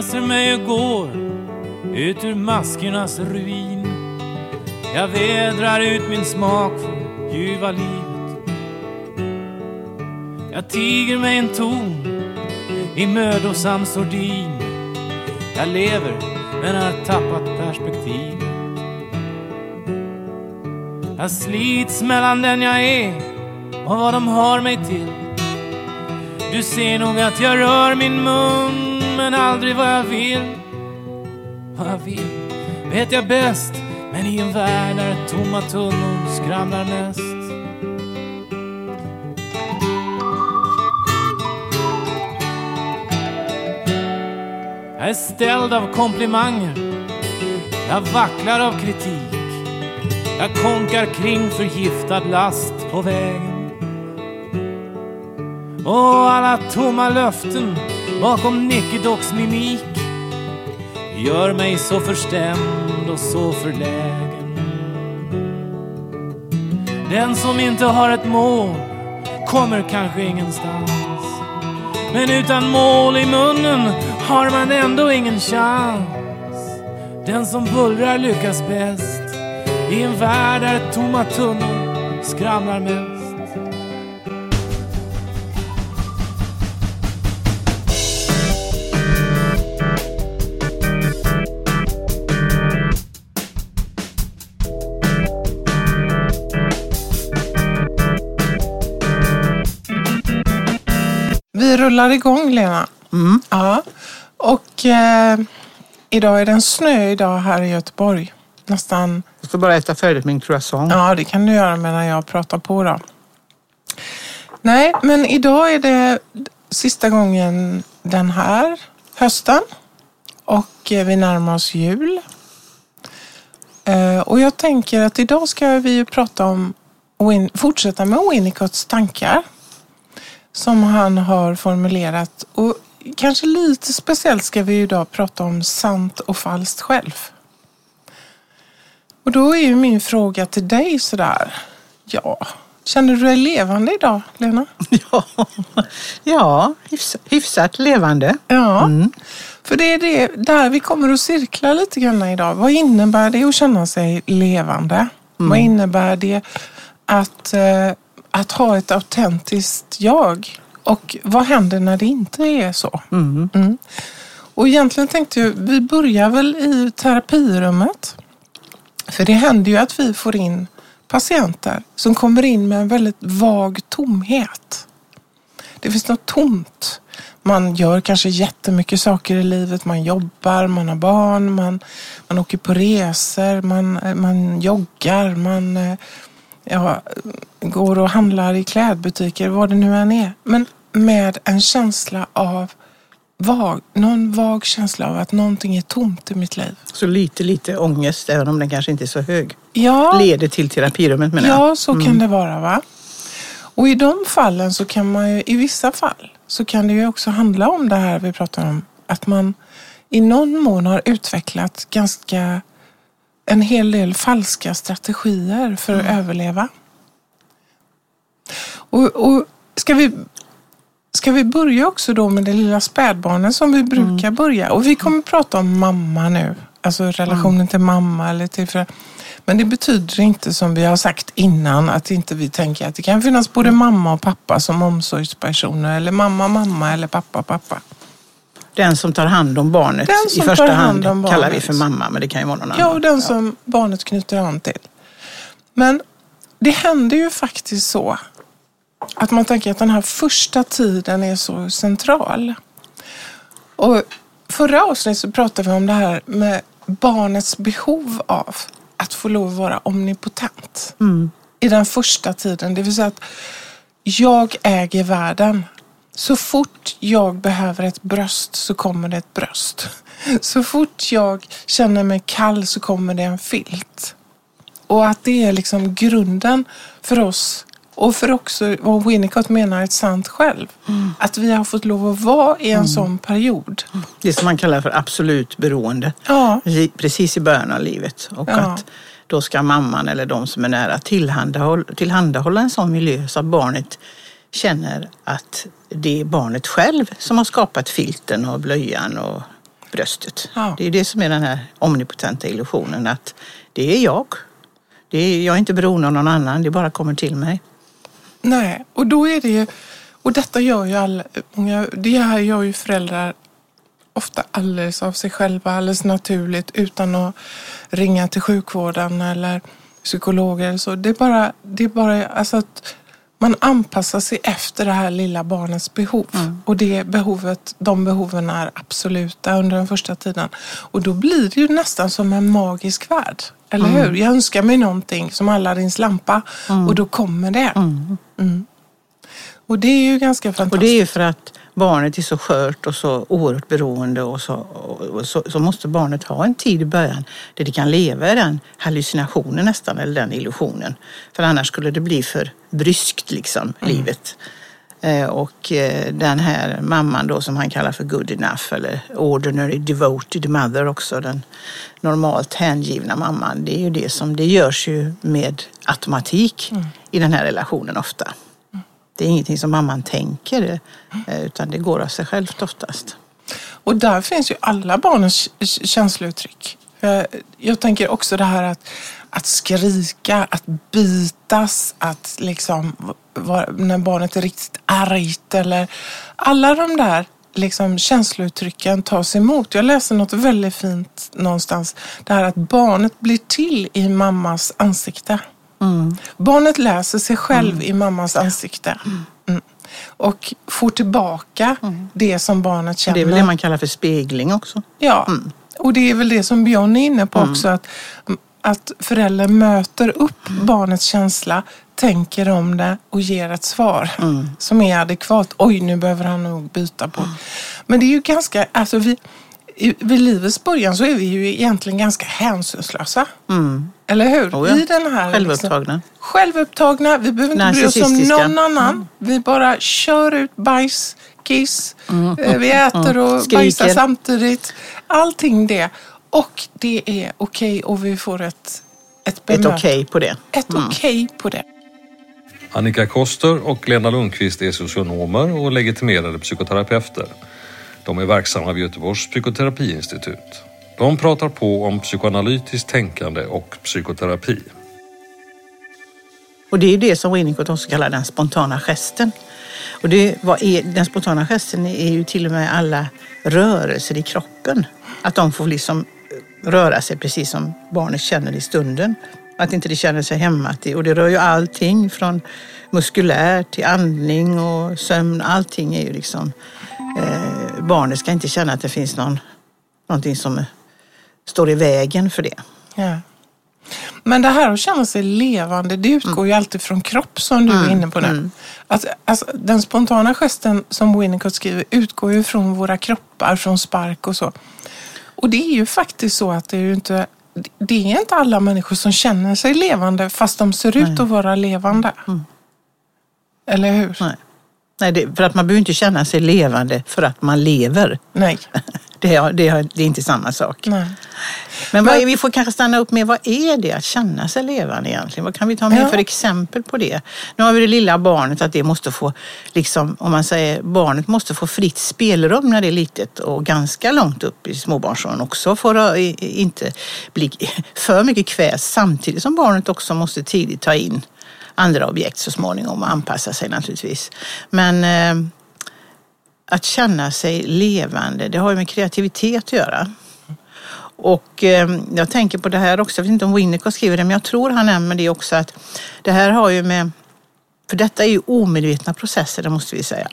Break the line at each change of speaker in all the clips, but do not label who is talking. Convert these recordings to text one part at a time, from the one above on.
reser mig och går ut ur maskernas ruin. Jag vädrar ut min smak för ljuva livet. Jag tiger mig en ton i mödosam sordin. Jag lever men har tappat perspektivet. Jag slits mellan den jag är och vad de har mig till. Du ser nog att jag rör min mun men aldrig vad jag vill. Vad jag vill vet jag bäst men i en värld där tomma tunnor skramlar mest. Jag är ställd av komplimanger. Jag vacklar av kritik. Jag konkar kring förgiftad last på vägen. Och alla tomma löften bakom Nickedocks mimik gör mig så förstämd och så förlägen. Den som inte har ett mål kommer kanske ingenstans. Men utan mål i munnen har man ändå ingen chans. Den som bullrar lyckas bäst i en värld där tomma tunnor skramlar mest.
Rullar igång Lena.
Mm.
Ja. Och eh, idag är det en snö idag här i Göteborg. Nästan,
Jag ska bara äta färdigt min croissant.
ja det kan du göra medan jag pratar på då. Nej, men idag är det sista gången den här hösten. Och eh, vi närmar oss jul. Eh, och jag tänker att idag ska vi prata om, fortsätta med Winnicotts tankar. Som han har formulerat. Och kanske lite speciellt ska vi idag prata om sant och falskt själv. Och då är ju min fråga till dig sådär. Ja, känner du dig levande idag, Lena?
Ja, ja hyfsat, hyfsat levande.
Ja,
Mm.
för det är det där vi kommer att cirkla lite grann idag. Vad innebär det att känna sig levande? Vad innebär det att, eh, att ha ett autentiskt jag? Och vad händer när det inte är så?
Mm.
Mm. Och egentligen tänkte jag, vi börjar väl i terapirummet. För det händer ju att vi får in patienter som kommer in med en väldigt vag tomhet. Det finns något tomt. Man gör kanske jättemycket saker i livet. Man jobbar, man har barn, man, man åker på resor, man, man joggar, man eh, ja, går och handlar i klädbutiker, vad det nu än är. Men med en känsla av vag, någon vag känsla av att någonting är tomt i mitt liv.
Så lite, lite ångest, även om den kanske inte är så hög,
Ja,
leder till terapirummet menar jag.
ja så kan det vara va. Och i de fallen så kan man ju, i vissa fall, så kan det ju också handla om det här vi pratar om. Att man i någon mån har utvecklat ganska en hel del falska strategier för att överleva. Och, och ska, vi, ska vi börja också då med det lilla spädbarnet som vi brukar börja? Och vi kommer prata om mamma nu. Alltså relationen till mamma eller till föräldrar. Men det betyder inte som vi har sagt innan att inte vi tänker att det kan finnas både mamma och pappa som omsorgspersoner. Eller mamma, mamma eller pappa, pappa.
Den som tar hand om barnet
Den
i
som
första
tar hand
hand
om
kallar vi för mamma, men det kan ju vara någon
Ja,
annan.
och den som barnet knyter an till. Men det händer ju faktiskt så att man tänker att den här första tiden är så central. Och förra avsnittet så pratade vi om det här med barnets behov av att få lov att vara omnipotent
Mm.
i den första tiden. Det vill säga att jag äger världen. Så fort jag behöver ett bröst så kommer det ett bröst. Så fort jag känner mig kall så kommer det en filt. Och att det är liksom grunden för oss och för också vad Winnicott menar ett sant själv. Att vi har fått lov att vara i en sån period.
Det som man kallar för absolut beroende.
Ja,
Precis- Precis i början av livet. Och
Ja.
att då ska mamman eller de som är nära tillhandahålla, tillhandahålla en sån miljö så att barnet känner att det är barnet själv som har skapat filten och blöjan och bröstet.
Ja.
Det är det som är den här omnipotenta illusionen att det är jag. Det är, jag är inte beroende av någon annan, det bara kommer till mig.
Nej, och då är det ju, och detta gör ju alla, många, det här gör ju föräldrar ofta alldeles av sig själva, alldeles naturligt utan att ringa till sjukvården eller psykologer eller så. Det är bara, det är bara alltså att man anpassar sig efter det här lilla barnets behov. Och det behovet, de behoven är absoluta under den första tiden. Och då blir det ju nästan som en magisk värld. Eller hur? Jag önskar mig någonting som Aladdins lampa och då kommer det. Mm. Och det är ju ganska fantastiskt.
Och det är ju för att barnet är så skört och så oerhört beroende och så, och så, så måste barnet ha en tid i början där det kan leva i den hallucinationen nästan, eller den illusionen. För annars skulle det bli för bryskt liksom, livet. Eh, Och eh, den här mamman då som han kallar för good enough eller ordinary devoted mother också, den normalt hängivna mamman. Det är ju det som, det görs ju med automatik i den här relationen ofta. Det är ingenting som mamman tänker eh, utan det går av sig självt oftast.
Och där finns ju alla barnens känslouttryck. Eh, jag tänker också det här att, att skrika, att bitas, att liksom när barnet är riktigt argt eller alla de där liksom känslouttrycken tas emot. Jag läste något väldigt fint någonstans. Det här att barnet blir till i mammas ansikte. Barnet läser sig själv i mammas ansikte. Mm. Och får tillbaka det som barnet känner.
Det är väl det man kallar för spegling också.
Ja, och det är väl det som Björn är inne på också. Att, att föräldern möter upp barnets känsla, tänker om det och ger ett svar som är adekvat. Oj, nu behöver han nog byta på. Men det är ju ganska, alltså vi, vid livets början så är vi ju egentligen ganska hänsynslösa. Eller hur?
Oh ja.
I den här
Självupptagna.
Liksom, självupptagna. Vi behöver inte bry oss om någon annan. Vi bara kör ut bajs, kiss. Eh, Vi äter och
Skriker.
bajsar samtidigt. Allting det. Och det är okej och vi får ett, ett
Ett okej på det.
Ett okej på det.
Annika Koster och Lena Lundqvist är socionomer och legitimerade psykoterapeuter. De är verksamma vid Göteborgs psykoterapiinstitut. De pratar på om psykoanalytiskt tänkande och psykoterapi.
Och det är det som Winnicott också kallar den spontana gesten. Och det, vad är, den spontana gesten är ju till och med alla rörelser i kroppen. Att de får liksom röra sig precis som barnet känner i stunden. Att inte det känner sig hämmat. Och det rör ju allting från muskulär till andning och sömn. Allting är ju liksom... Eh, barnet ska inte känna att det finns någon, någonting som står i vägen för det.
Ja. Men det här att känna sig levande, det utgår ju alltid från kropp som du är inne på nu. Att, alltså, den spontana gesten som Winnicott skriver utgår ju från våra kroppar, från spark och så. Och det är ju faktiskt så att det är ju inte, det är inte alla människor som känner sig levande fast de ser ut att vara levande. Eller hur?
Nej. Nej, det, för att man behöver inte känna sig levande för att man lever.
Nej.
Det är, det är, det är inte samma sak.
Nej.
Men vad är, vi får kanske stanna upp med vad är det att känna sig levande egentligen? Vad kan vi ta med
Ja.
för exempel på det? Nu har vi det lilla barnet, att det måste få, liksom, om man säger barnet måste få fritt spelrum när det är litet och ganska långt upp i småbarnsåldern också för att inte bli för mycket kväs samtidigt som barnet också måste tidigt ta in andra objekt så småningom och anpassa sig naturligtvis. Men eh, att känna sig levande, det har ju med kreativitet att göra. Och eh, jag tänker på det här också, jag vet inte om Winnicott skriver det, men jag tror han nämner det också att det här har ju med, för detta är ju omedvetna processer, det måste vi säga.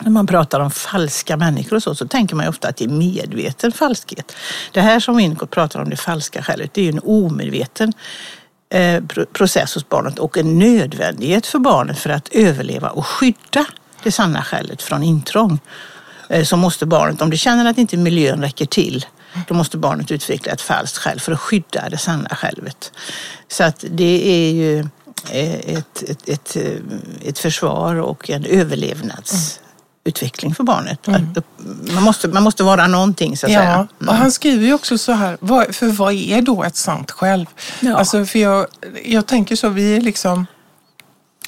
När man pratar om falska människor och så, så tänker man ju ofta att det är medveten falskhet. Det här som Winnicott pratar om, det falska självet, det är ju en omedveten eh, process hos barnet och en nödvändighet för barnet för att överleva och skydda det sanna självet från intrång. Eh, Så måste barnet, om det känner att inte miljön räcker till, då måste barnet utveckla ett falskt själv för att skydda det sanna självet. Så att det är ju eh, ett, ett, ett, eh, ett försvar och en överlevnadsutveckling för barnet. Upp- Man, måste, man måste vara någonting så att
Ja,
säga.
och han skriver ju också så här, vad, för vad är då ett sant själv?
Ja.
Alltså, för jag, jag tänker så, vi är liksom,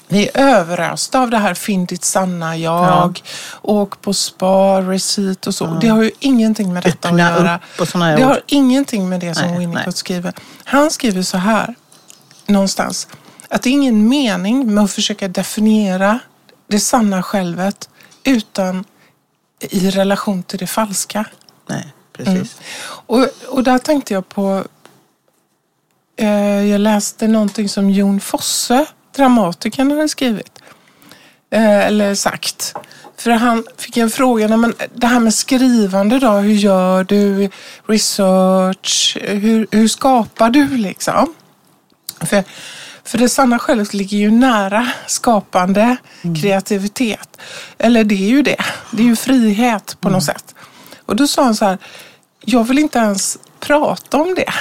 Vi är överösta av det här finn ditt sanna jag, åk på spa, recit och så. Det har ju ingenting med detta
Öppna
att göra. det
ord.
har ingenting med det som
Nej, nej.
Winnicott skriver. Han skriver så här, någonstans, att det är ingen mening med att försöka definiera det sanna självet utan i relation till det falska.
Nej, precis.
Och, och där tänkte jag på, eh, jag läste någonting som Jon Fosse, dramatikern, hade skrivit. Eh, eller sagt. För han fick en fråga, "Nej, men det här med skrivande då, hur gör du? Research, hur, hur skapar du liksom? För, för det sanna självet ligger ju nära skapande, kreativitet. Eller det är ju det. Det är ju frihet på något sätt. Och då sa han så här, jag vill inte ens prata om det.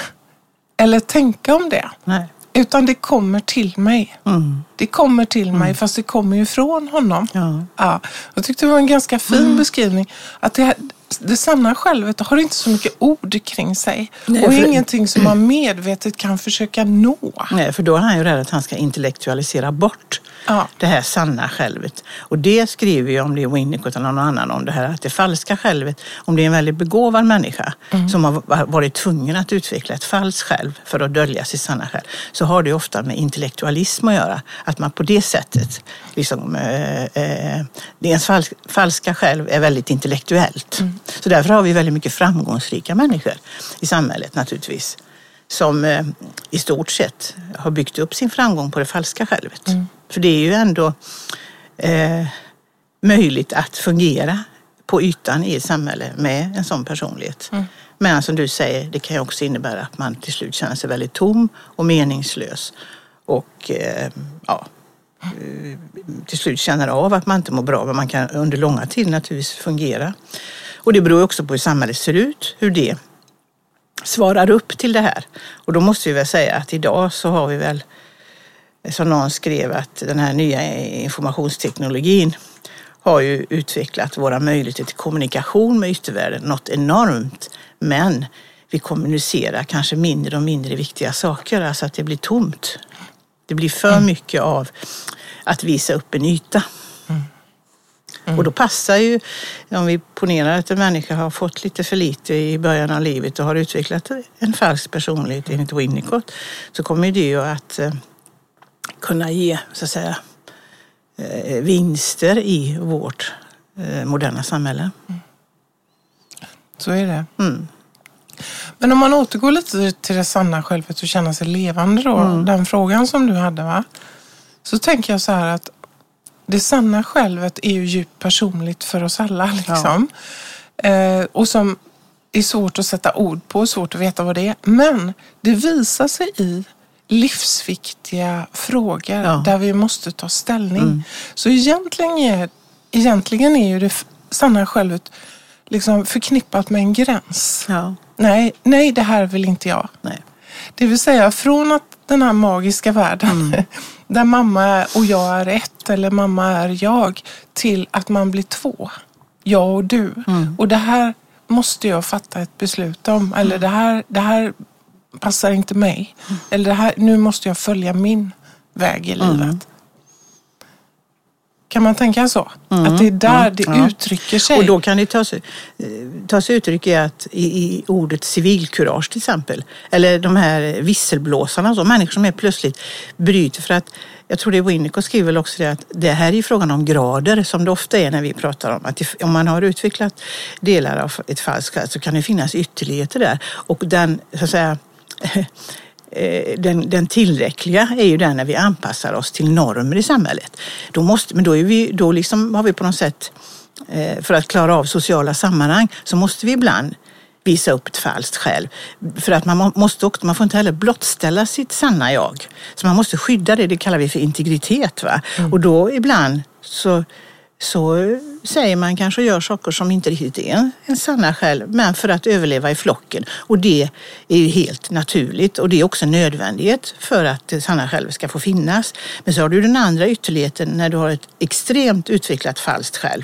Eller tänka om det.
Nej.
Utan det kommer till mig.
Mm.
Det kommer till mig fast det kommer ju från honom.
Ja.
Ja, jag tyckte det var en ganska fin beskrivning. Att det, här, det sanna självet har inte så mycket ord kring sig.
Nej,
och
för-
ingenting som man medvetet kan försöka nå.
Nej, för då är han ju rädd att han ska intellektualisera bort
Ja.
det här sanna självet. Och det skriver ju om det är Winnicott eller någon annan om det här att det falska självet, om det är en väldigt begåvad människa som har varit tvungen att utveckla ett falskt själv för att dölja sitt sanna själv, så har det ofta med intellektualism att göra. Att man på det sättet, liksom, eh, eh, det ens fals- falska själv är väldigt intellektuellt. Så därför har vi väldigt mycket framgångsrika människor i samhället naturligtvis som eh, i stort sett har byggt upp sin framgång på det falska självet. För det är ju ändå eh, möjligt att fungera på ytan i ett samhälle med en sån personlighet. Men som du säger, det kan ju också innebära att man till slut känner sig väldigt tom och meningslös. Och eh, ja, eh, till slut känner av att man inte mår bra, men man kan under långa tid naturligtvis fungera. Och det beror också på hur samhället ser ut, hur det svarar upp till det här. Och då måste vi väl säga att idag så har vi väl, som någon skrev, att den här nya informationsteknologin har ju utvecklat våra möjligheter till kommunikation med yttervärlden något enormt. Men vi kommunicerar kanske mindre och mindre viktiga saker, alltså att det blir tomt. Det blir för mycket av att visa upp en yta. Och då passar ju, om vi ponerar att en människa har fått lite för lite i början av livet och har utvecklat en falsk personlighet enligt Winnicott, så kommer det ju att eh, kunna ge, så att säga, eh, vinster i vårt eh, moderna samhälle.
Så är det.
Mm.
Men om man återgår lite till det sanna självet och känna sig levande då,
Mm.
den frågan som du hade va? Så tänker jag så här att det sanna självet är ju djupt personligt för oss alla liksom. Eh, och som är svårt att sätta ord på, svårt att veta vad det är. Men det visar sig i livsviktiga frågor
Ja.
där vi måste ta ställning. Så egentligen är, egentligen är ju det sanna självet liksom förknippat med en gräns.
Ja.
Nej, nej, det här vill inte jag.
Nej.
Det vill säga från att den här magiska världen där mamma och jag är ett eller mamma är jag till att man blir två. Jag och du. Och det här måste jag fatta ett beslut om. Eller det här, det här passar inte mig. Eller det här, nu måste jag följa min väg i livet. Kan man tänka så? Att det är där det
Ja.
uttrycker sig.
Och då kan det ta sig, eh, ta sig uttryck i, att, i, i ordet civilkurage till exempel. Eller de här visselblåsarna, så, människor som är plötsligt bryter. För att, jag tror det är Winnicott skriver väl också det att det här är frågan om grader som det ofta är när vi pratar om. Att om man har utvecklat delar av ett falskt så kan det finnas ytterligheter där. Och den, så att säga, den, den tillräckliga är ju den när vi anpassar oss till normer i samhället. Då måste, men då, är vi, då liksom har vi på något sätt, eh, för att klara av sociala sammanhang, så måste vi ibland visa upp ett falskt själv. För att man må- måste också, man får inte heller blottställa sitt sanna jag. Så man måste skydda det, det kallar vi för integritet. Va? Och då ibland så så säger man kanske och gör saker som inte riktigt är en, en sanna själv, men för att överleva i flocken. Och det är ju helt naturligt och det är också en nödvändighet för att det sanna själv ska få finnas. Men så har du den andra ytterligheten när du har ett extremt utvecklat falskt själv.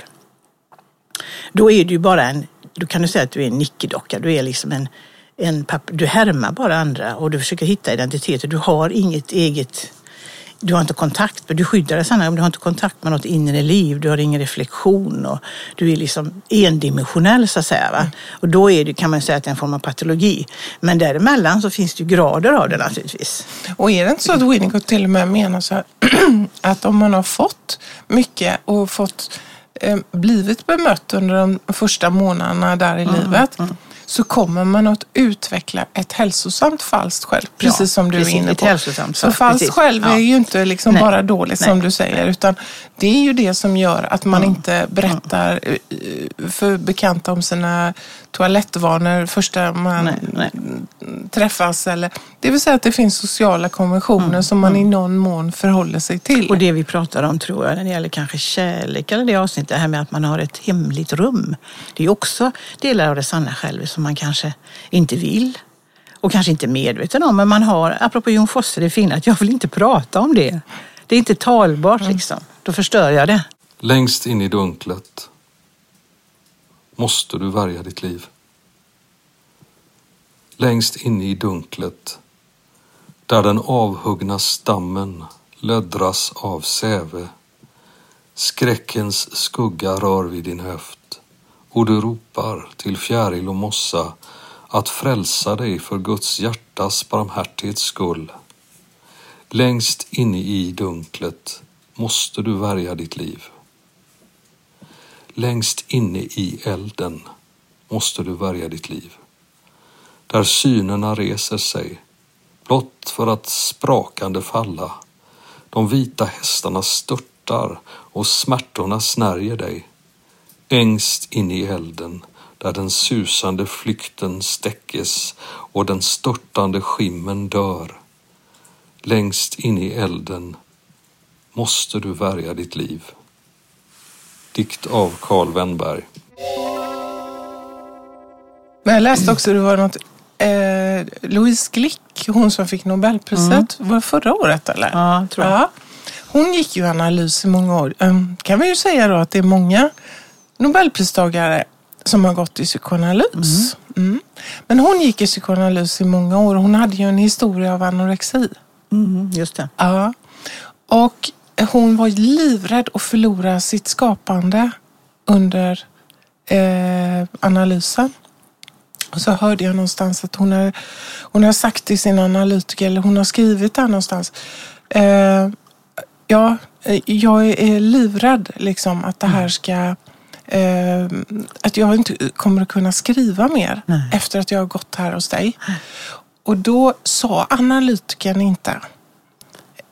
Då är du ju bara en, då kan du säga att du är en nickedocka, du är liksom en, en papp, du härmar bara andra och du försöker hitta identiteter. Du har inget eget du har inte kontakt, du skyddar dig sanna, du har inte kontakt med något inre liv, du har ingen reflektion och du är liksom endimensionell så att säga. Va? Mm. Och då är det, kan man säga att det är en form av patologi. Men däremellan så finns det ju grader av det naturligtvis.
Och är det inte så att Winnicott till och med menar så här, att om man har fått mycket och fått eh, blivit bemött under de första månaderna där i mm, livet mm så kommer man att utveckla ett hälsosamt falskt själv. Precis ja, som du precis, är inne på.
Hälsosamt,
så falskt precis. själv är ju inte liksom bara dåligt Nej. som du säger. Utan det är ju det som gör att man mm. inte berättar mm. för bekanta om sina toalettvanor första man nej, nej. träffas. Eller, det vill säga att det finns sociala konventioner mm, som man mm. i någon mån förhåller sig till.
Och det vi pratar om tror jag när det gäller kanske kärlek eller det avsnittet, det här med att man har ett hemligt rum. Det är också delar av det sanna själv som man kanske inte vill och kanske inte medveten om. Men man har, apropå Jon Fosse, det fina att jag vill inte prata om det. Det är inte talbart mm. liksom. Då förstör jag det.
Längst in i dunklet måste du värja ditt liv. Längst inne i dunklet, där den avhuggna stammen löddras av säve. Skräckens skugga rör vid din höft och du ropar till fjäril och mossa att frälsa dig för Guds hjärtas barmhärtighets skull. Längst inne i dunklet måste du värja ditt liv. Längst inne i elden måste du värja ditt liv. Där synerna reser sig, blott för att sprakande falla. De vita hästarna störtar och smärtorna snärjer dig. Ängst inne i elden, där den susande flykten stäckes och den störtande skimmen dör. Längst inne i elden måste du värja ditt liv. Dikt av Karl Wennberg.
Men jag läste också, det var något, eh, Louise Glick, hon som fick Nobelpriset, mm. var det förra året eller?
Ja, tror jag. Ja.
Hon gick ju analys i många år. Um, kan vi ju säga då att det är många Nobelpristagare som har gått i psykoanalys. Mm. Mm. Men hon gick i psykoanalys i många år. Hon hade ju en historia av anorexi.
Mm, just det.
Ja. Och hon var livrädd att förlora sitt skapande under eh, analysen. Och så hörde jag någonstans att hon har, hon har sagt till sin analytiker, eller hon har skrivit där någonstans. Eh, ja, jag är livrädd liksom att det här mm. ska eh, att jag inte kommer att kunna skriva mer Nej. efter att jag har gått här hos dig. Och då sa analytikern inte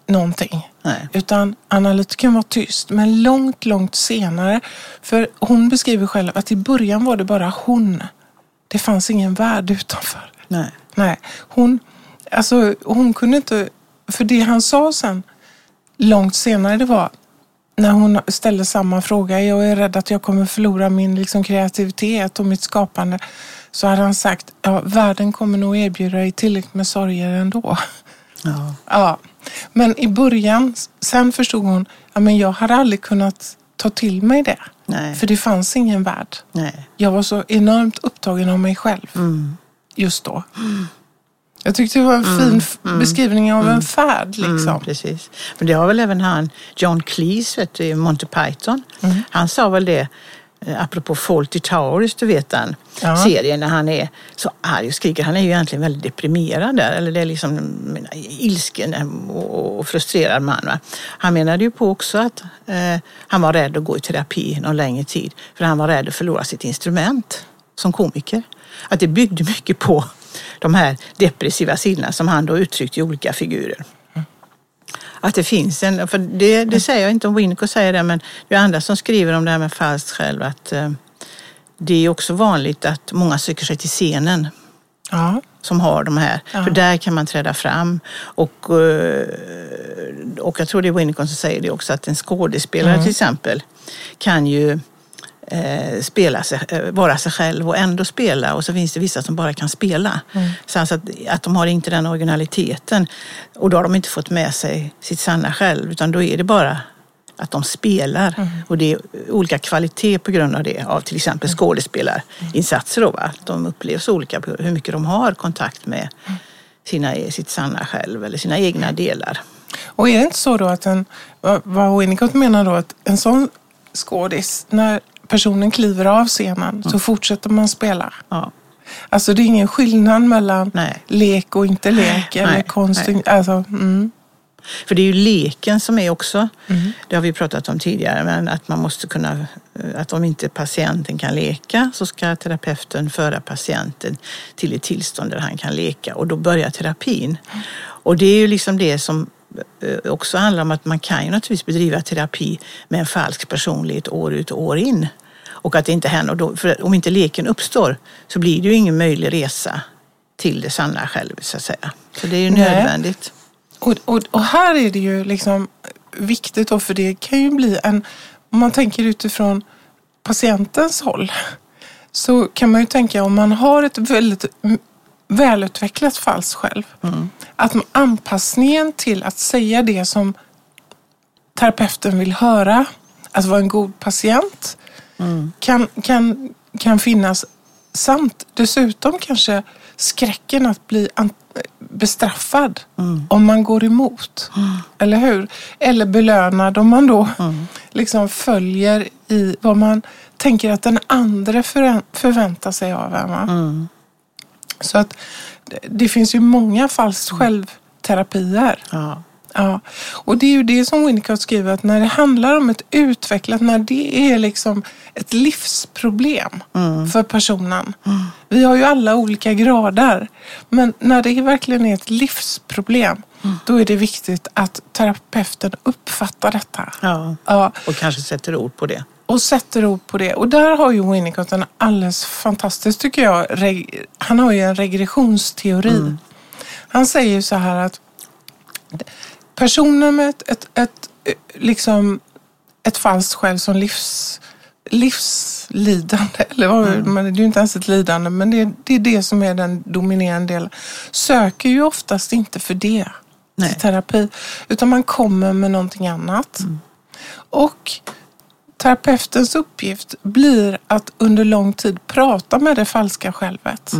någonting. Nej. Utan analytikern var tyst. Men långt, långt senare. För hon beskriver själv att i början var det bara hon. Det fanns ingen värld utanför.
Nej.
Nej. Hon, alltså, hon kunde inte... För det han sa sen, långt senare, det var när hon ställde samma fråga. Jag är rädd att jag kommer förlora min liksom, kreativitet och mitt skapande. Så hade han sagt, ja, världen kommer nog erbjuda dig tillräckligt med sorger ändå.
Ja.
ja. Men i början, sen förstod hon, ja, men jag hade aldrig kunnat ta till mig det.
Nej.
För det fanns ingen värld.
Nej.
Jag var så enormt upptagen av mig själv
mm.
just då. Mm. Jag tyckte det var en mm, fin mm, beskrivning av mm, en färd. Mm, liksom.
precis. Men det har väl även han, John Cleese, vet du, Monty Python. Mm. Han sa väl det, eh, apropå Fawlty Towers, du vet den ja. serien när han är så arg och skriker. Han är ju egentligen väldigt deprimerad där. Eller det är liksom menar, ilsken och frustrerad man. Va? Han menade ju på också att eh, han var rädd att gå i terapi någon längre tid. För han var rädd att förlora sitt instrument som komiker. Att det byggde mycket på de här depressiva sidorna som han då uttryckte i olika figurer. Att det finns en, för det, det säger jag inte om Winnicott säger det, men det är andra som skriver om det här med falskt själv, att eh, det är också vanligt att många söker sig till scenen.
Ja.
Som har de här. Ja. För där kan man träda fram. Och, eh, och jag tror det är Winnicott som säger det också, att en skådespelare mm. till exempel kan ju eh, spela sig, eh, vara sig själv och ändå spela och så finns det vissa som bara kan spela. Mm. Så alltså att, att de har inte den originaliteten och då har de inte fått med sig sitt sanna själv utan då är det bara att de spelar. Mm. Och det är olika kvalitet på grund av det, av till exempel mm. skådespelarinsatser. Då, va? Att de upplevs olika på hur mycket de har kontakt med sina, sitt sanna själv eller sina egna delar.
Och är det inte så då att en, vad Winnicott menar då, att en sån skådis, när personen kliver av scenen så fortsätter man spela.
Ja.
Alltså det är ingen skillnad mellan
Nej.
lek och inte lek eller
Nej,
konst.
nej.
Alltså, mm.
För det är ju leken som är också, det har vi pratat om tidigare, men att man måste kunna, att om inte patienten kan leka så ska terapeuten föra patienten till ett tillstånd där han kan leka och då börjar terapin. Och det är ju liksom det som också handlar om att man kan ju naturligtvis bedriva terapi med en falsk personlighet år ut och år in. Och att det inte händer, och då, för om inte leken uppstår så blir det ju ingen möjlig resa till det sanna själv så att säga. Så det är ju nödvändigt.
Och, och, och här är det ju liksom viktigt då, för det kan ju bli en, om man tänker utifrån patientens håll, så kan man ju tänka om man har ett väldigt välutvecklat falskt själv, att anpassningen till att säga det som terapeuten vill höra, att vara en god patient, kan, kan, kan finnas samt dessutom kanske skräcken att bli bestraffad om man går emot. Eller hur? Eller belönad om man då liksom följer i vad man tänker att den andra förvä- förväntar sig av en. Så att det, finns ju många falskt självterapier.
Ja.
Ja, och det är ju det som Winnicott skriver att när det handlar om ett utvecklat, när det är liksom ett livsproblem för personen. Vi har ju alla olika grader, men när det verkligen är ett livsproblem, då är det viktigt att terapeuten uppfattar detta.
Ja.
Ja,
Och kanske sätter ord på det.
Och sätter ord på det. Och där har ju Winnicott en alldeles fantastisk, tycker jag, han har ju en regressionsteori. Han säger ju så här att personer med ett, ett, ett, liksom, ett falskt själv som livs, livslidande, eller vad, men det är ju inte ens ett lidande, men det, det är det som är den dominerande delen, söker ju oftast inte för det
Nej.
till terapi, utan man kommer med någonting annat. Och terapeutens uppgift blir att under lång tid prata med det falska självet.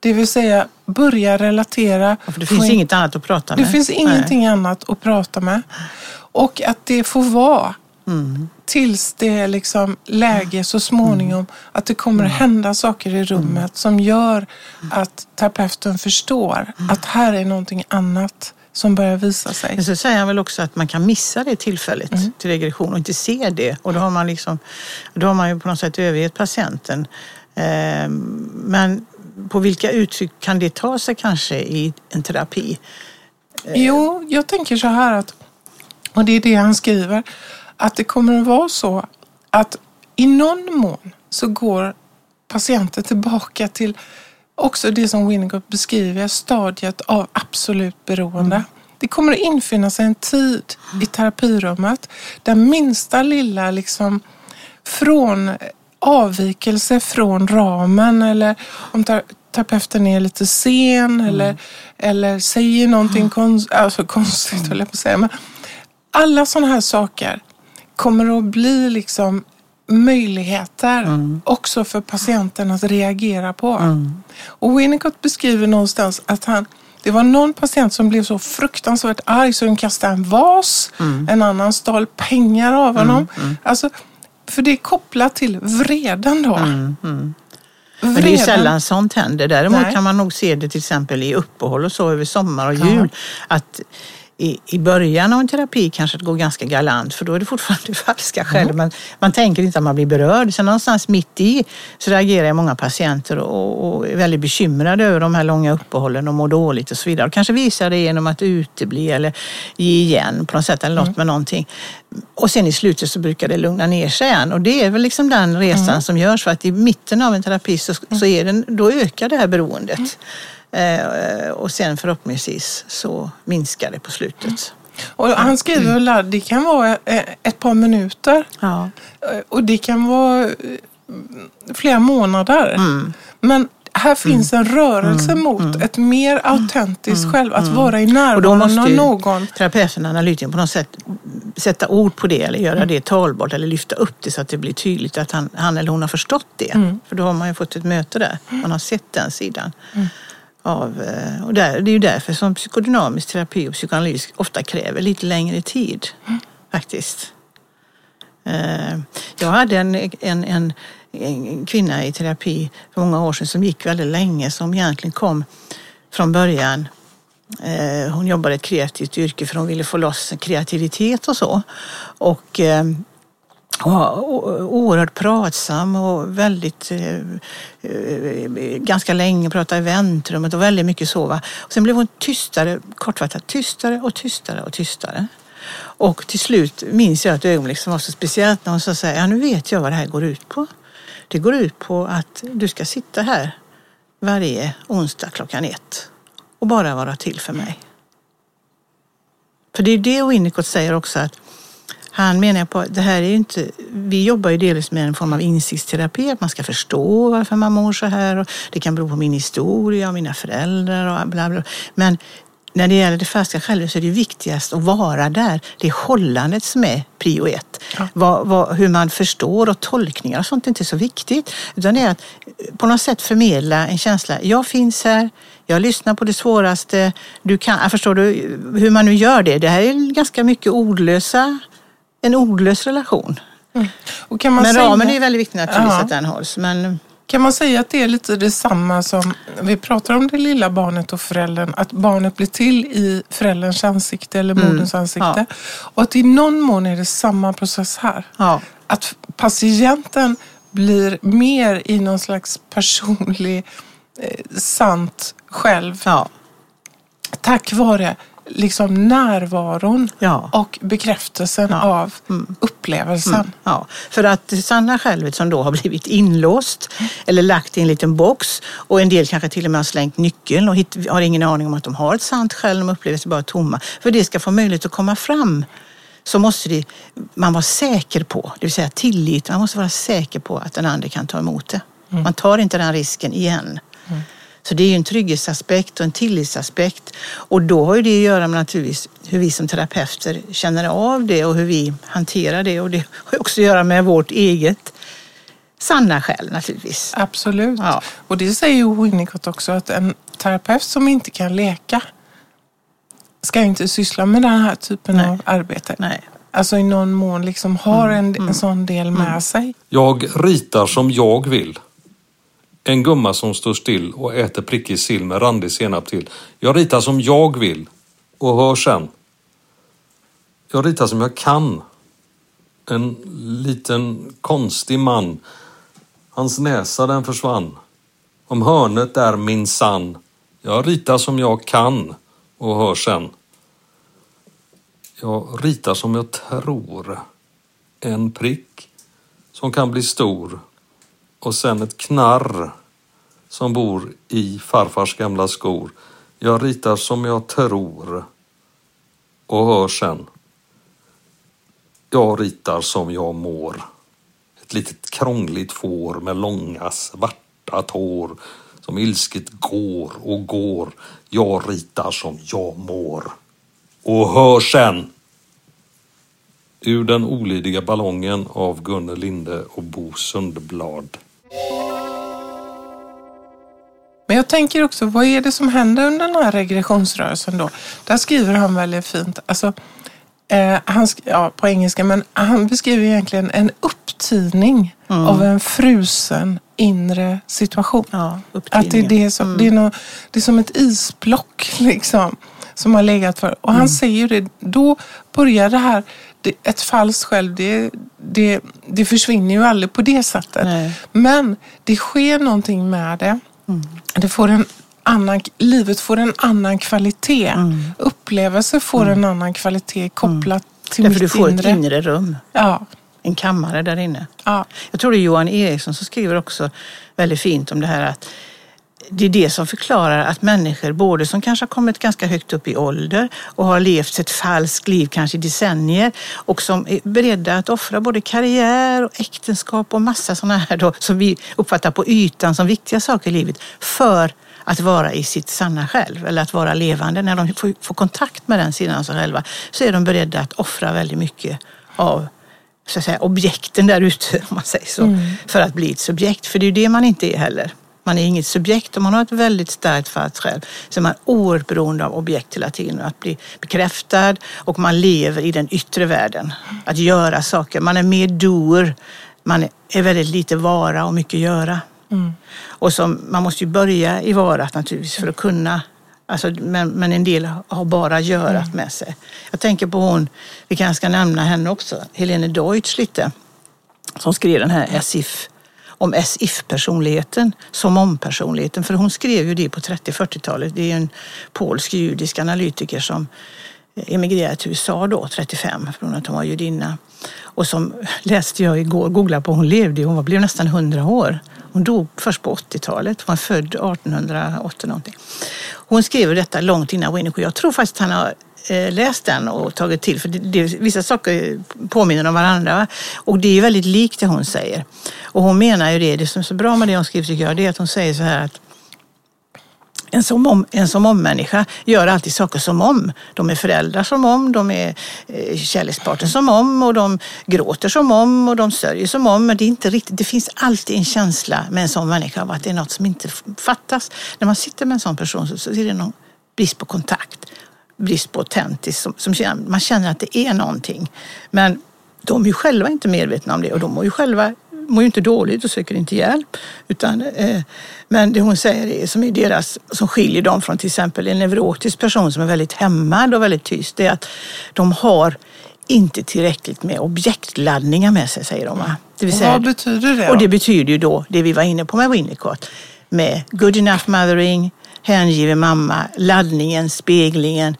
Det vill säga börja relatera.
Ja, det finns
in-
inget annat att prata
det
med.
finns
Nej.
ingenting annat att prata med. Och att det får vara
Mm.
tills det är liksom läge så småningom att det kommer
Mm.
att hända saker i rummet som gör att terapeuten förstår
Mm.
att här är någonting annat som börjar visa sig.
Men så säger han väl också att man kan missa det tillfället
Mm.
till regression och inte se det. Och då har man, liksom, då har man ju på något sätt övergett patienten. Ehm, Men på vilka uttryck kan det ta sig kanske i en terapi?
Jo, jag tänker så här att, och det är det han skriver, att det kommer att vara så att i någon mån så går patienten tillbaka till också det som Winnicott beskriver, stadiet av absolut beroende. Det kommer att infinna sig en tid i terapirummet där minsta lilla liksom från avvikelse från ramen eller om ter- terapeuten är lite sen eller, eller säger någonting konst, alltså konstigt, höll jag på att säga. Men alla sådana här saker kommer att bli liksom möjligheter också för patienten att reagera på. Och Winnicott beskriver någonstans att han det var någon patient som blev så fruktansvärt arg så hon kastade en vas. En annan stal pengar av honom. Alltså, för det är kopplat till vreden då.
Men det är sällan sånt händer. Däremot
Nej.
kan man nog se det till exempel i uppehåll och så över sommar och
Ja.
jul. Att i, i början av en terapi kanske det går ganska galant för då är det fortfarande falska själv. Men man tänker inte att man blir berörd. Sen någonstans mitt i så reagerar många patienter och, och är väldigt bekymrade över de här långa uppehållen och mår dåligt och så vidare. Och kanske visar det genom att utebli eller ge igen på något sätt eller något med någonting. Och sen i slutet så brukar det lugna ner sig igen. Och det är väl liksom den resan som görs för att i mitten av en terapi så, så är den, då ökar det här beroendet. Eh, och sen förhoppningsvis så minskar det på slutet.
Och han skriver att det kan vara eh, ett par minuter.
Ja.
Eh, Och det kan vara flera månader. Men här finns en rörelse mot ett mer autentiskt själv. Att vara i
Och då
närvaron
måste
av någon.
terapeuten, analytikern på något sätt sätta ord på det eller göra det talbart eller lyfta upp det så att det blir tydligt att han, han eller hon har förstått det. För då har man ju fått ett möte där. Man har sett den sidan av eh, och där, det är ju därför som psykodynamisk terapi och psykoanalys ofta kräver lite längre tid. Faktiskt. Eh, jag hade en, en, en, en kvinna i terapi för många år sedan som gick väldigt länge som egentligen kom från början eh, Hon jobbade i ett kreativt yrke för hon ville få loss kreativitet och så. Och var oerhört pratsam och väldigt, eh, eh, ganska länge pratade i väntrummet och väldigt mycket så. Och sen blev hon tystare, kortfattat tystare och tystare och tystare. Och till slut minns jag ett ögonblick som var så speciellt när hon sa så här, ja nu vet jag vad det här går ut på. Det går ut på att du ska sitta här varje onsdag klockan ett och bara vara till för mig. För det är det Winnicott säger också att han menar på det här är ju inte, vi jobbar ju delvis med en form av insiktsterapi, att man ska förstå varför man mår så här och det kan bero på min historia och mina föräldrar och bla bla. Men när det gäller det färska självet så är det viktigast att vara där. Det är hållandet som är prio ett. Vad, vad, hur man förstår och tolkningar och sånt är inte så viktigt. Utan det är att på något sätt förmedla en känsla. Jag finns här, jag lyssnar på det svåraste. Du kan, förstår du hur man nu gör det? Det här är ganska mycket ordlösa, en ordlös relation.
Man
Men
säga,
ramen är väldigt viktig naturligtvis
Ja.
att den hålls. Men
Kan man säga att det är lite detsamma som, vi pratar om det lilla barnet och föräldern, att barnet blir till i förälderns ansikte eller moderns ansikte. Och att i någon mån är det samma process här.
ja,
Att patienten blir mer i någon slags personlig, eh, sant själv
ja,
tack vare liksom närvaron
Ja.
och bekräftelsen
Ja.
av upplevelsen.
Ja, för att sanna självet som då har blivit inlåst eller lagt i en liten box och en del kanske till och med har slängt nyckeln och hit, har ingen aning om att de har ett sant själv, de upplever sig bara tomma. För det ska få möjlighet att komma fram så måste det, man vara säker på, det vill säga tillit, man måste vara säker på att den andra kan ta emot det. Man tar inte den risken igen. Så det är ju en trygghetsaspekt och en tillitsaspekt. Och då har ju det att göra med naturligtvis hur vi som terapeuter känner av det och hur vi hanterar det. Och det har också att göra med vårt eget sanna själv naturligtvis.
Absolut.
Ja.
Och det säger ju Winnicott också att en terapeut som inte kan leka ska inte syssla med den här typen
Nej.
av arbete.
Nej.
Alltså i någon mån liksom har en, en sån del med sig.
Jag ritar som jag vill. En gumma som står still och äter prickig sill med randig senap till. Jag ritar som jag vill och hör sen. Jag ritar som jag kan. En liten konstig man. Hans näsa den försvann. Om hörnet är min sann. Jag ritar som jag kan och hör sen. Jag ritar som jag tror. En prick som kan bli stor och sen ett knarr som bor i farfars gamla skor. Jag ritar som jag tror och hör sen. Jag ritar som jag mår. Ett litet krångligt får med långa svarta tår som ilsket går och går. Jag ritar som jag mår. Och hör sen! Ur den olydiga ballongen av Gunnel Linde och Bo Sundblad.
Men jag tänker också, vad är det som händer under den här regressionsrörelsen då? Där skriver han väldigt fint, alltså, eh, han, ja, på engelska, men han beskriver egentligen en upptining av en frusen inre situation.
Ja,
Att det, är det, som, det, är nå- det är som ett isblock liksom, som har legat för. Och han säger ju det, då börjar det här, det, ett falskt själv, det, det, det försvinner ju aldrig på det sättet.
Nej.
Men det sker någonting med det. Det får en annan, livet får en annan kvalitet. Upplevelser får en annan kvalitet kopplat till
Därför du
mitt
får ett
inre.
inre rum,
Ja,
en kammare där inne.
ja.
Jag tror det är Johan Eriksson som skriver också väldigt fint om det här att det är det som förklarar att människor, både som kanske har kommit ganska högt upp i ålder och har levt ett falskt liv kanske i decennier och som är beredda att offra både karriär och äktenskap och massa sådana här då, som vi uppfattar på ytan som viktiga saker i livet för att vara i sitt sanna själv eller att vara levande. När de får, får kontakt med den sidan av sig själva så är de beredda att offra väldigt mycket av så att säga, objekten där ute, om man säger så, för att bli ett subjekt. För det är ju det man inte är heller. Man är inget subjekt. Om man har ett väldigt starkt själv så är man oerhört beroende av objekt hela tiden. Att bli bekräftad och man lever i den yttre världen. Att göra saker. Man är mer doer. Man är väldigt lite vara och mycket göra.
Mm.
Och som, man måste ju börja i varat naturligtvis för att kunna Alltså, men, men en del har bara görat
Mm.
med sig. Jag tänker på hon, vi kanske ska nämna henne också, Helene Deutsch lite, som skrev den här SIF, om SIF-personligheten, som om-personligheten. För hon skrev ju det på 30-40-talet. Det är en polsk-judisk analytiker som eh, emigrerade till USA då, 35, från att hon var judinna. Och som läste jag igår, googlade på, hon levde, hon blev nästan 100 år. Hon dog först på 80-talet, hon var född 1880 någonting. Hon skrev detta långt innan Winnicott. Jag tror faktiskt att han har Eh, läst den och tagit till, för det, det, vissa saker påminner om varandra. Va? Och det är väldigt likt det hon säger. Och hon menar ju det, det som är så bra med det hon skriver tycker jag, det är att hon säger så här att en som om, en som om människa gör alltid saker som om. De är föräldrar som om, de är eh, kärlekspartner som om och de gråter som om och de sörjer som om. Men det är inte riktigt, det finns alltid en känsla med en sån människa av att det är något som inte fattas. När man sitter med en sån person så, så är det någon brist på kontakt, brist på autentiskt. Som, som, känner- man känner att det är någonting. Men de är ju själva inte medvetna om det och de mår ju själva mår ju inte dåligt och söker inte hjälp. Utan, eh, men det hon säger är, som är deras, som skiljer dem från till exempel en neurotisk person som är väldigt hämmad och väldigt tyst, det är att de har inte tillräckligt med objektladdningar med sig, säger de. va? Det vill
Och
säga,
vad betyder det
och
då?
det betyder ju då det vi var inne på med Winnicott. Med good enough mothering, hängiven mamma, laddningen, speglingen,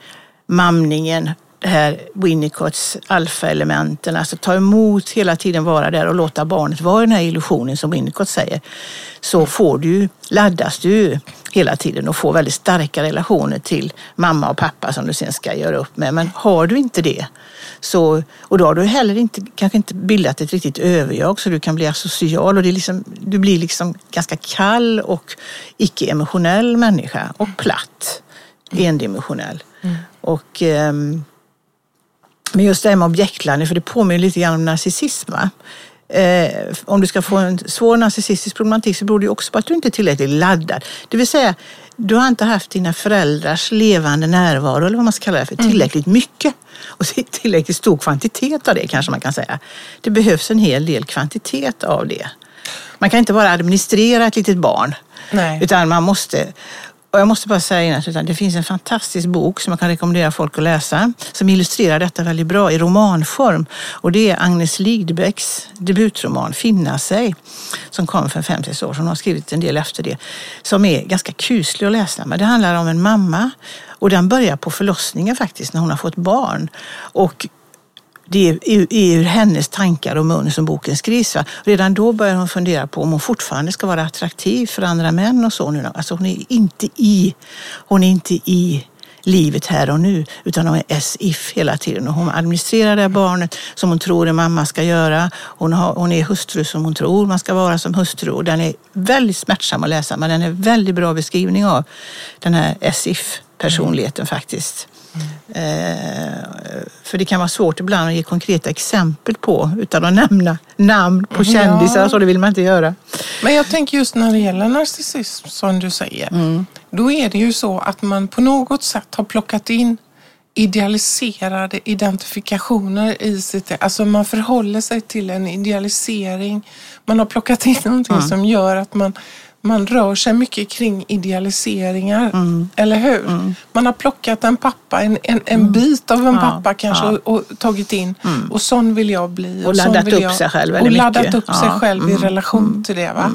mamningen, det här Winnicotts alfa-elementen. Alltså ta emot hela tiden, vara där och låta barnet vara i den här illusionen som Winnicott säger. Så får du, laddas du hela tiden och får väldigt starka relationer till mamma och pappa som du sen ska göra upp med. Men har du inte det, så, och då har du heller inte, kanske inte bildat ett riktigt överjag så du kan bli asocial och det är liksom, du blir liksom ganska kall och icke-emotionell människa och platt, endimensionell. Och, ehm, men just det här med objektladdning, för det påminner lite grann om narcissism. va? Eh, om du ska få en svår narcissistisk problematik så beror det också på att du inte är tillräckligt laddad. Det vill säga, du har inte haft dina föräldrars levande närvaro, eller vad man ska kalla det för, tillräckligt mycket. Och tillräckligt stor kvantitet av det kanske man kan säga. Det behövs en hel del kvantitet av det. Man kan inte bara administrera ett litet barn.
Nej.
Utan man måste, och jag måste bara säga innan, att det finns en fantastisk bok som jag kan rekommendera folk att läsa som illustrerar detta väldigt bra i romanform. Och det är Agnes Lidbecks debutroman Finna sig som kom för fem sex år sedan. Hon har skrivit en del efter det. Som är ganska kuslig att läsa. Men det handlar om en mamma och den börjar på förlossningen faktiskt när hon har fått barn. Och det är ur hennes tankar och mun som boken skrivs. Va? Redan då börjar hon fundera på om hon fortfarande ska vara attraktiv för andra män och så. Nu. Alltså hon är inte i, hon är inte i livet här och nu, utan hon är as if hela tiden. Och hon administrerar det här barnet som hon tror en mamma ska göra. Hon, har, hon är hustru som hon tror man ska vara som hustru. Och den är väldigt smärtsam att läsa, men den är väldigt bra beskrivning av den här as if-personligheten faktiskt. Eh, för det kan vara svårt ibland att ge konkreta exempel på utan att nämna namn på kändisar,
Ja.
så det vill man inte göra.
Men jag tänker just när det gäller narcissism som du säger.
Mm.
Då är det ju så att man på något sätt har plockat in idealiserade identifikationer i sitt... Alltså man förhåller sig till en idealisering. Man har plockat in någonting
Mm.
som gör att man, man rör sig mycket kring idealiseringar.
Mm.
Eller hur? Man har plockat en pappa, en, en, en bit av en
Mm. Ja,
pappa kanske
ja. Mm.
och, och tagit in. Och sån vill jag bli.
Och
sån
laddat
vill
upp
jag,
sig själv
Och
väldigt
laddat
mycket.
upp sig själv i
Mm.
relation till det. Va?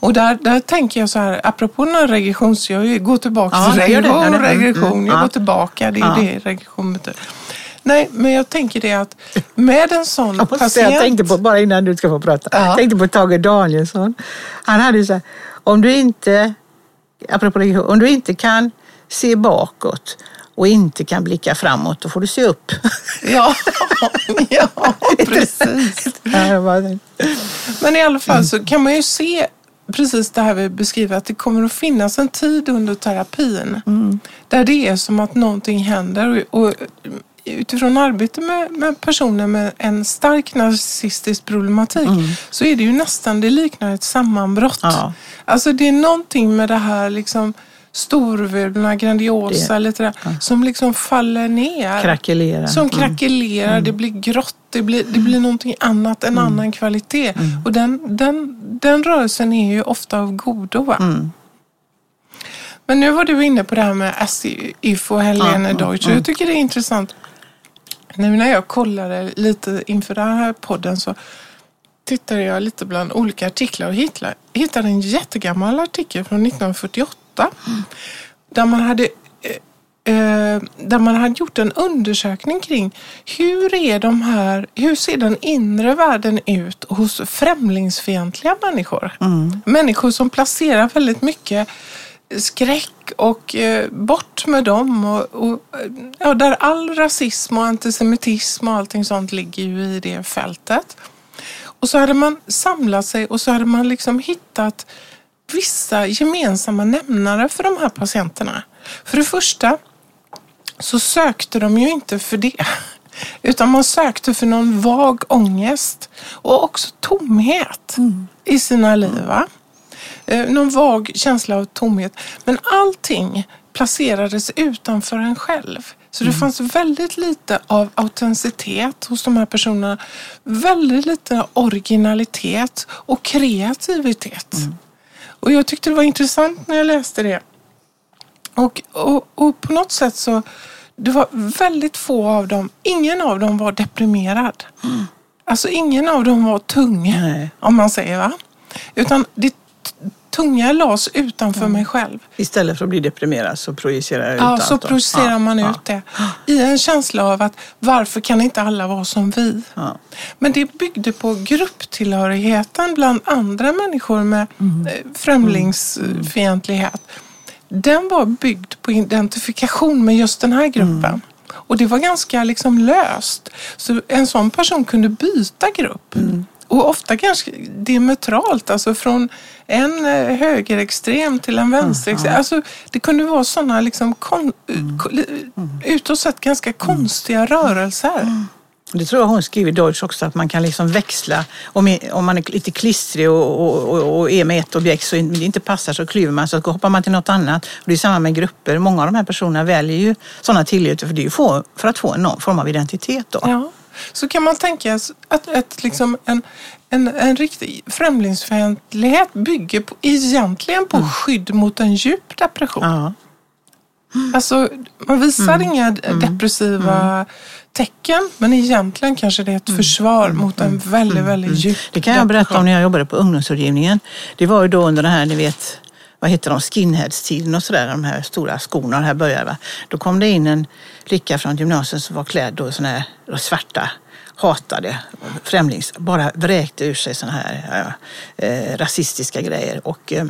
Och där, där tänker jag så här, apropå den här regressions... Jag går tillbaka
Ja,
till regression.
Mm,
regression.
mm,
jag
ja.
går tillbaka, det är det regression betyder. Nej, men jag tänker det att med en sån
Jag, måste säga,
patient...
jag tänkte på, bara innan du ska få prata,
Ja.
jag tänkte på Tage Danielsson. Han hade ju så här, om du inte, apropå det, om du inte kan se bakåt och inte kan blicka framåt, då får du se upp.
Ja, ja, precis. Men i alla fall så kan man ju se precis det här vi beskriver, att det kommer att finnas en tid under terapin där det är som att någonting händer. Och, och utifrån arbete med, med personer med en stark narcissistisk problematik så är det ju nästan, det liknar ett sammanbrott.
Ja.
Alltså det är någonting med det här liksom storvulna, grandiosa,
Det-
lite där, som liksom faller ner.
Krackelera.
Som krackelerar, det blir grått, det blir, det blir någonting annat, en annan kvalitet. Och den, den, den rörelsen är ju ofta av godo.
Mm.
Men nu var du inne på det här med SIF och Helene
Ja,
Deutsch. och Jag tycker det är intressant. Nu när jag kollade lite inför den här podden så tittade jag lite bland olika artiklar och hittade, en jättegammal artikel från 1948. Där man hade eh, eh, där man hade gjort en undersökning kring hur, är de här, hur ser den inre världen ut hos främlingsfientliga människor? Människor som placerar väldigt mycket skräck och eh, bort med dem. Och, och, ja, där all rasism och antisemitism och allting sånt ligger ju i det fältet. Och så hade man samlat sig och så hade man liksom hittat vissa gemensamma nämnare för de här patienterna. För det första så sökte de ju inte för det. Utan man sökte för någon vag ångest och också tomhet i sina liv. Va? Eh, Någon vag känsla av tomhet. Men allting placerades utanför en själv. Så det fanns väldigt lite av autenticitet hos de här personerna. Väldigt lite originalitet och kreativitet. Och jag tyckte det var intressant när jag läste det. Och, och, och på något sätt så, det var väldigt få av dem, ingen av dem var deprimerad. Alltså ingen av dem var tung,
Nej.
om man säger va. Utan det tunga lades utanför mig själv.
Istället för att bli deprimerad så projicerar jag ut
Ja,
allt.
så projicerar
Ja,
man
ja.
ut det. I en känsla av att varför kan inte alla vara som vi?
Ja.
Men det byggde på grupptillhörigheten bland andra människor med
Mm.
eh, främlingsfientlighet. Den var byggd på identifikation med just den här gruppen.
Mm.
Och det var ganska liksom löst. Så en sån person kunde byta grupp.
Mm.
Och ofta ganska diametralt, alltså från en eh, högerextrem till en vänsterextrem. Alltså, det kunde vara sådana liksom kon-
Mm.
li- utåt sett ganska konstiga rörelser.
Det tror jag hon skriver i Deutsch också, att man kan liksom växla. Om, om man är lite klistrig och, och, och, och är med ett objekt så det inte passar så klyver man så hoppar man till något annat. Och det är samma med grupper. Många av de här personerna väljer ju sådana tillhörigheter för, för att få någon form av identitet. Då.
Ja. Så kan man tänka sig att, att liksom en, en, en riktig främlingsfientlighet bygger på, egentligen på skydd mot en djup depression.
Ja.
Alltså, man visar inga depressiva tecken men egentligen kanske det är ett försvar mot en väldigt, väldigt djup
Det kan jag berätta om när jag jobbade på ungdomsrådgivningen. Det var ju då under den här, ni vet, vad heter de, skinheads-tiden och sådär, de här stora skorna, det här började va. Då kom det in en flicka från gymnasiet som var klädd då i såna här då svarta, hatade, främlings, bara vräkte ur sig såna här eh, rasistiska grejer. Och eh,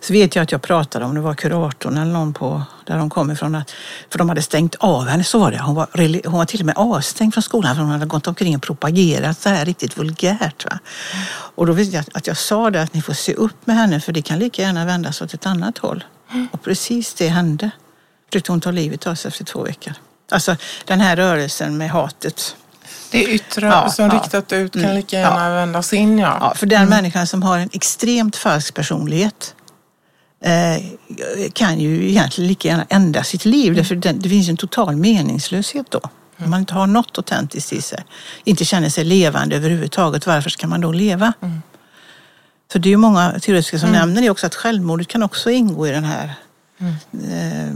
så vet jag att jag pratade om, det var kuratorn eller någon på, där de kom ifrån, att, för de hade stängt av henne, så var det. Hon var, hon var till och med avstängd från skolan för hon hade gått omkring och propagerat så här riktigt vulgärt. Va? Och då visste jag att jag sa det att ni får se upp med henne för det kan lika gärna vändas åt ett annat håll. Och precis det hände. Försökte hon ta livet av sig efter två veckor. Alltså den här rörelsen med hatet.
Det yttre
Ja,
som
ja.
riktat ut kan
Mm,
lika gärna vändas in. Ja.
Ja, för den människan som har en extremt falsk personlighet eh, kan ju egentligen lika gärna ändra sitt liv. Därför den, det finns en total meningslöshet då. Om man inte har något autentiskt i sig, inte känner sig levande överhuvudtaget, varför ska man då leva? Så det är ju många teoretiker som nämner det också, att självmordet kan också ingå i den här eh,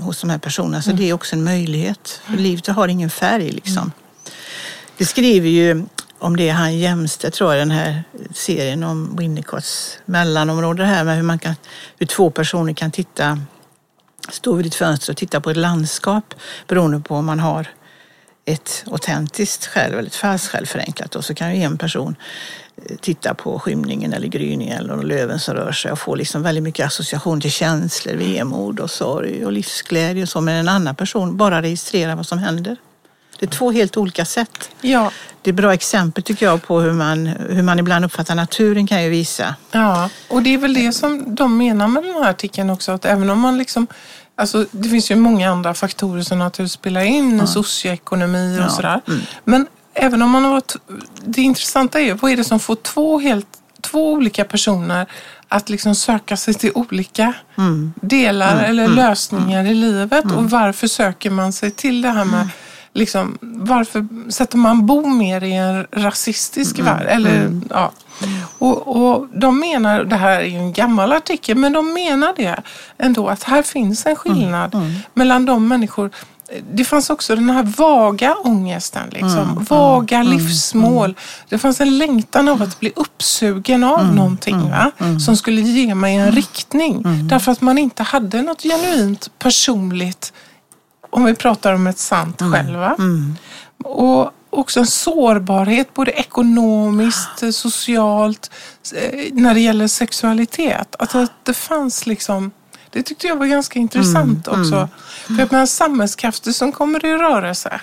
hos de här personerna. Så det är också en möjlighet. För livet har ingen färg liksom. Det skriver ju om det han Jämstedt tror jag, den här serien om Winnicotts mellanområde. Det här med hur, man kan, hur två personer kan titta, stå vid ett fönster och titta på ett landskap beroende på om man har ett autentiskt själv eller ett falskt själv förenklat. Och så kan ju en person eh, titta på skymningen eller gryningen eller löven som rör sig och få liksom väldigt mycket association till känslor, vemod och sorg och livsglädje och så. Men en annan person bara registrerar vad som händer. Det är två helt olika sätt.
Ja,
Det är bra exempel tycker jag på hur man, hur man ibland uppfattar naturen kan ju visa.
Ja, och det är väl det som de menar med den här artikeln också. Att även om man liksom Alltså, det finns ju många andra faktorer som naturligtvis spelar in,
Ja.
socioekonomi och
Ja.
sådär.
Mm.
Men även om man har varit, det intressanta är ju, vad är det som får två, helt, två olika personer att liksom söka sig till olika
Mm.
delar eller lösningar i livet och varför söker man sig till det här med Liksom, varför sätter man bo mer i en rasistisk värld? Eller, ja. Och, och de menar, det här är ju en gammal artikel, men de menar det ändå att här finns en skillnad mellan de människor det fanns också den här vaga ångesten, liksom. vaga livsmål. Det fanns en längtan av att bli uppsugen av någonting va? som skulle ge mig en riktning. Därför att man inte hade något genuint personligt, om vi pratar om ett sant själv. va? Och också en sårbarhet, både ekonomiskt, socialt, eh, när det gäller sexualitet. Att, att det fanns liksom, det tyckte jag var ganska intressant också. För att menar, samhällskrafter som kommer i rörelse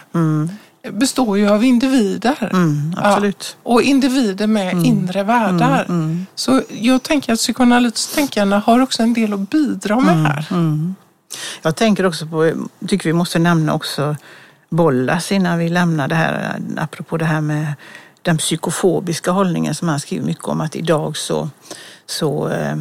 består ju av individer.
Mm, absolut.
Ja, och individer med inre världar. Så jag tänker att psykoanalytiskt tänkande har också en del att bidra med här.
Jag tänker också på, tycker vi måste nämna också Bollas innan vi lämnar det här, apropå det här med den psykofobiska hållningen som han skriver mycket om, att idag så, så, eh,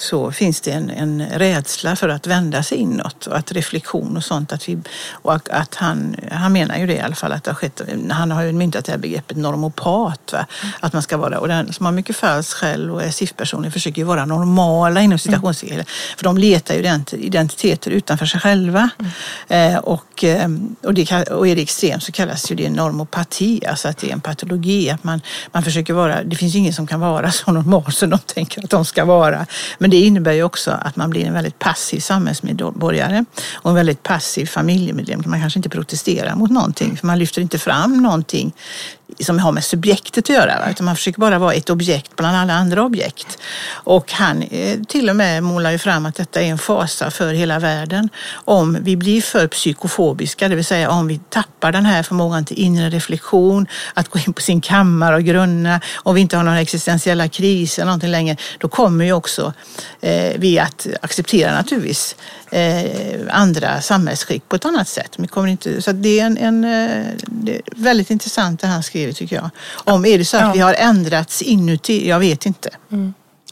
så finns det en, en rädsla för att vända sig inåt och att reflektion och sånt, att vi, och att- han, han menar ju det i alla fall, att det har skett, han har ju myntat det här begreppet normopat, va? att man ska vara, och den som har mycket falsk själv och är SIF-personer försöker ju vara normala inom citationstecken, för de letar ju ident- identiteter utanför sig själva. Eh, och, eh, och, det, och är det extremt så kallas ju det normopati, alltså att det är en patologi, att man, man försöker vara, det finns ju ingen som kan vara så normal som de tänker att de ska vara. Men men det innebär ju också att man blir en väldigt passiv samhällsmedborgare och en väldigt passiv familjemedlem. Man kanske inte protesterar mot någonting, för man lyfter inte fram någonting som har med subjektet att göra, va? utan man försöker bara vara ett objekt bland alla andra objekt. Och han eh, till och med målar ju fram att detta är en fasa för hela världen om vi blir för psykofobiska, det vill säga om vi tappar den här förmågan till inre reflektion, att gå in på sin kammare och grunna, om vi inte har några existentiella kriser någonting längre, då kommer ju också eh, vi att acceptera naturligtvis eh, andra samhällsskick på ett annat sätt. Vi kommer inte, så det är en, en eh, det är väldigt intressant det han skriver tycker jag. Om är det så att
Ja.
vi har ändrats inuti? Jag vet inte.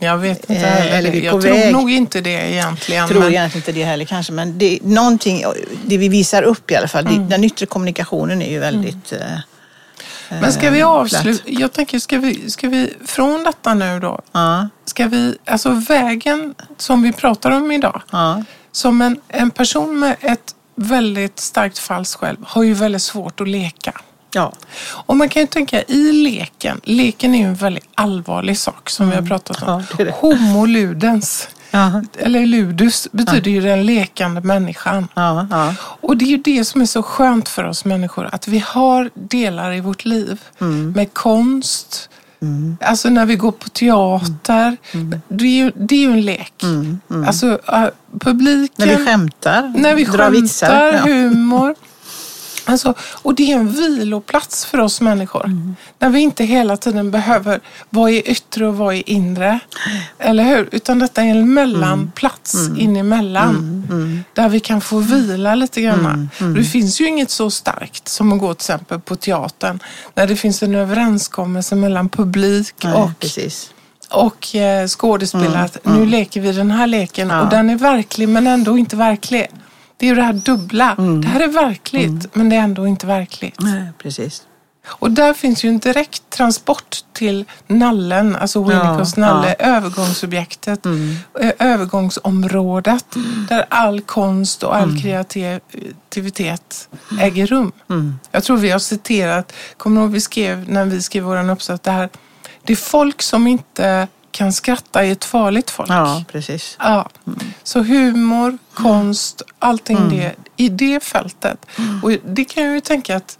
Jag vet inte
Eh,
heller.
eller vi
Jag tror
väg.
nog inte det egentligen.
Jag tror
men-
egentligen inte det heller kanske, men det, någonting, det vi visar upp i alla fall, det, den yttre kommunikationen är ju väldigt... eh,
Men ska vi
eh,
avsluta?
platt.
Jag tänker, ska vi, ska vi från detta nu då?
Ja,
Ska vi, alltså vägen som vi pratar om idag.
ja,
Som en, en person med ett väldigt starkt falskt själv har ju väldigt svårt att leka.
Ja.
Och man kan ju tänka i leken, leken är ju en väldigt allvarlig sak som vi har pratat om.
Mm. Ja, det det.
Homo ludens,
ja,
eller ludus, betyder ju den lekande människan.
ja, ja.
Och det är ju det som är så skönt för oss människor, att vi har delar i vårt liv
Mm.
med konst, alltså när vi går på teater.
Mm.
Det, är ju, det är ju en lek. Alltså uh, publiken,
När vi skämtar,
när vi skämtar,
vitsar. Ja.
humor. Alltså, och det är en viloplats för oss människor.
Mm.
När vi inte hela tiden behöver vad är yttre och vad är inre. Eller hur? Utan detta är en mellanplats
Mm.
in emellan. Där vi kan få vila lite grann.
Mm.
Det finns ju inget så starkt som att gå till exempel på teatern. När det finns en överenskommelse mellan publik
Nej,
och
precis.
och eh, skådespelare att nu leker vi den här leken
Ja.
och den är verklig men ändå inte verklig. Det är ju det här dubbla. Det här är verkligt men det är ändå inte verkligt.
Nej, precis.
Och där finns ju en direkt transport till nallen, alltså Winnicotts
Ja,
nalle, övergångsobjektet, eh, övergångsområdet där all konst och all kreativitet äger rum. Jag tror vi har citerat, kommer du ihåg vi skrev när vi skrev vår uppsats, det här, det är folk som inte kan skratta i ett farligt folk.
Ja, precis.
Ja. Så humor, konst, allting det i det fältet. Och det kan jag ju tänka att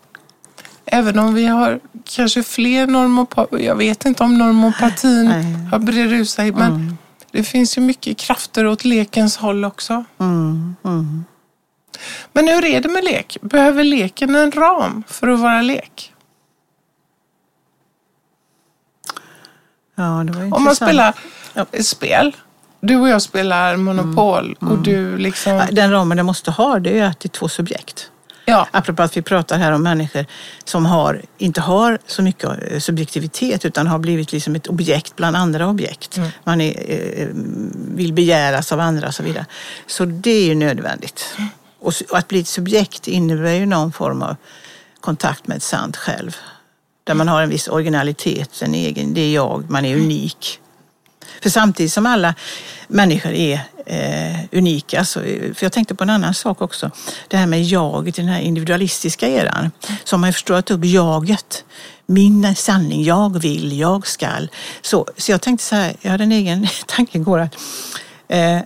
även om vi har kanske fler normopati, jag vet inte om normopatin
Nej.
har brett ut sig, men det finns ju mycket krafter åt lekens håll också.
Mm, mm.
Men hur är det med lek? Behöver leken en ram för att vara lek?
Ja, det var
Om man spelar
Ja.
ett spel du och jag spelar Monopol och du liksom...
Den ramen den måste ha det är att det är två subjekt.
Ja,
Apropå att vi pratar här om människor som har, inte har så mycket eh, subjektivitet utan har blivit liksom ett objekt bland andra objekt. Man är, eh, vill begäras av andra och så vidare. Så det är ju nödvändigt. Och att bli ett subjekt innebär ju någon form av kontakt med ett sant själv. Där man har en viss originalitet, en egen, det är jag, man är unik. För samtidigt som alla människor är eh, unika, så, för jag tänkte på en annan sak också. Det här med jaget i den här individualistiska eran. Så har man ju förstått upp jaget. Min sanning, jag vill, jag skall. Så, så jag tänkte så här, jag hade en egen tanke igår att eh,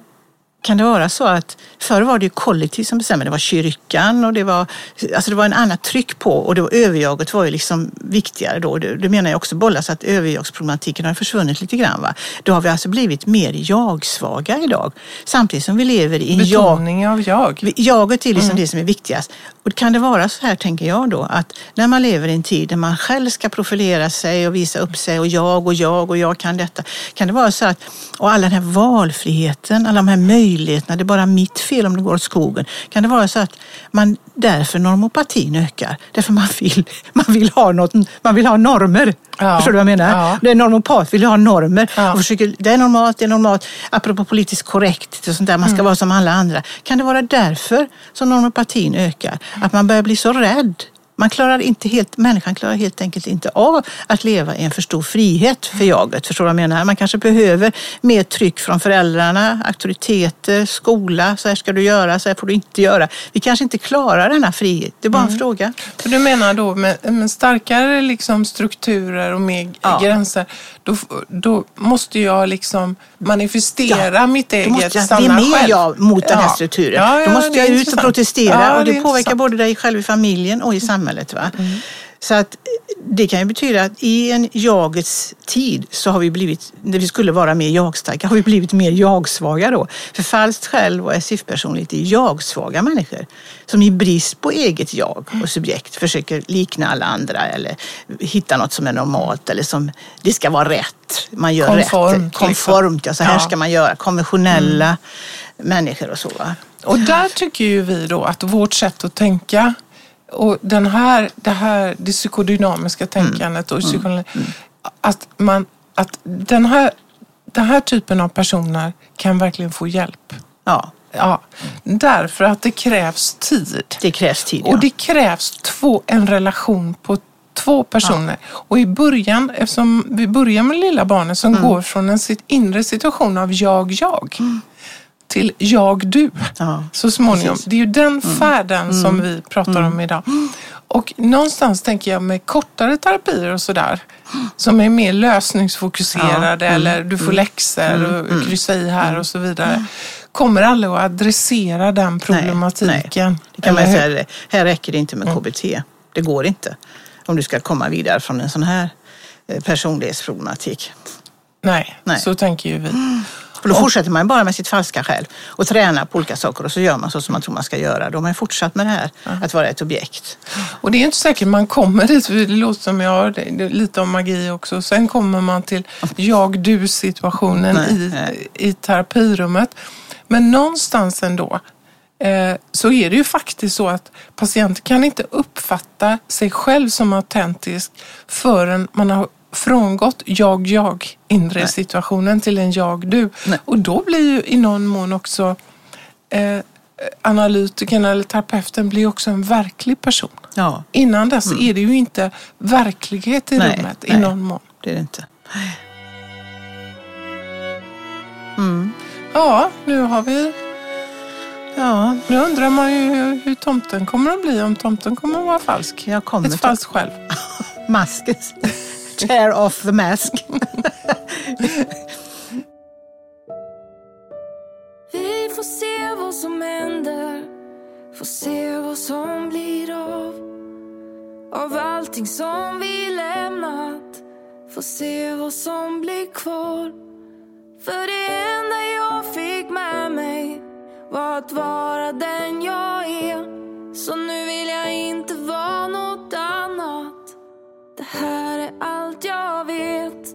kan det vara så att förr var det ju kollektiv som bestämde. Det var kyrkan och det var, alltså det var en annat tryck på och det var, överjaget var ju liksom viktigare då. Det, det menar jag också bollas att överjagsproblematiken har försvunnit lite grann. Va? Då har vi alltså blivit mer jag-svaga idag. Samtidigt som vi lever i en jag...
betoning av jag.
Jaget är liksom det som är viktigast. Och kan det vara så här, tänker jag då, att när man lever i en tid där man själv ska profilera sig och visa upp sig och jag och jag och jag kan detta. Kan det vara så att, och alla den här valfriheten, alla de här möjligheterna, det är bara mitt fel om det går åt skogen. Kan det vara så att man därför normopatin ökar? Därför man vill, man vill, ha, något, man vill ha normer.
Ja.
Förstår du vad jag menar?
Ja.
Det är normopat vill ha normer.
Ja.
Och försöker, det är normalt, det är normalt. Apropå politiskt korrekt och sånt där, man ska vara som alla andra. Kan det vara därför som normopatin ökar? Att man börjar bli så rädd. Man klarar inte helt, människan klarar helt enkelt inte av att leva i en för stor frihet för jaget. Förstår du vad jag menar? Man kanske behöver mer tryck från föräldrarna, auktoriteter, skola. Så här ska du göra, så här får du inte göra. Vi kanske inte klarar denna frihet. Det är bara en fråga.
För du menar då med, med starkare liksom strukturer och mer
Ja.
gränser, då, då måste jag liksom manifestera
Ja.
mitt eget
måste jag,
sanna
det är
själv.
jag mot den här strukturen.
Ja, ja,
Då måste
det
jag ut och protestera och det,
är
påverkar både dig själv i familjen och i samhället. Va? Så att det kan ju betyda att i en jagets tid så har vi blivit, när vi skulle vara mer jagstarka, har vi blivit mer jagsvaga då. För falskt själv och SF-personlighet är jagsvaga människor som i brist på eget jag och subjekt försöker likna alla andra eller hitta något som är normalt eller som det ska vara rätt. Man gör
Konformt,
rätt.
liksom.
Konformt, ja. Så här
Ja.
ska man göra. Konventionella människor och så. Va?
Och där tycker ju vi då att vårt sätt att tänka och den här, det här det psykodynamiska tänkandet och psykologi, att, man, att den, här, den här typen av personer kan verkligen få hjälp.
Ja,
Ja, därför att det krävs tid.
det krävs tid. Ja.
Och det krävs två, en relation på två personer. Och i början, eftersom vi börjar med lilla barnet som
Mm.
går från en inre situation av jag-jag till jag-du
Ja,
så småningom.
precis. Mm.
Det är ju den färden som vi pratar om idag. Och någonstans tänker jag med kortare terapier och sådär som är mer lösningsfokuserade
Ja, mm,
eller du får läxor och kryssa i här och så vidare. Kommer aldrig att adressera den problematiken.
Det kan man säga, här räcker det inte med KBT. Det går inte om du ska komma vidare från en sån här eh, personlighetsproblematik.
Nej,
Nej.
så tänker ju vi.
För då fortsätter man bara med sitt falska själv och tränar på olika saker och så gör man så som man tror man ska göra. Då har man fortsatt med det här att vara ett objekt.
Och det är inte säkert man kommer dit, det låter som jag har lite om magi också. Sen kommer man till jag-du-situationen i,
nej.
i terapirummet. Men någonstans ändå eh, så är det ju faktiskt så att patienten kan inte uppfatta sig själv som autentisk förrän man har frångått jag-jag inre situationen till en jag-du.
Nej.
Och då blir ju i någon mån också eh, analytikern eller terapeuten blir också en verklig person.
Ja,
Innan dess är det ju inte verklighet i
Nej,
rummet i
nej.
någon mån.
det är det inte.
Ja, nu har vi...
Ja,
Nu undrar man ju hur, hur tomten kommer att bli, om tomten kommer att vara falsk.
jag kommer
Ett falskt själv.
masken. Tear off the mask.
Vi får se vad som händer. Får se vad som blir av. Av allting som vi lämnat. Får se vad som blir kvar. För det enda jag fick med mig Var att vara den jag är. Så nu vill jag inte vara någon här är allt jag vet.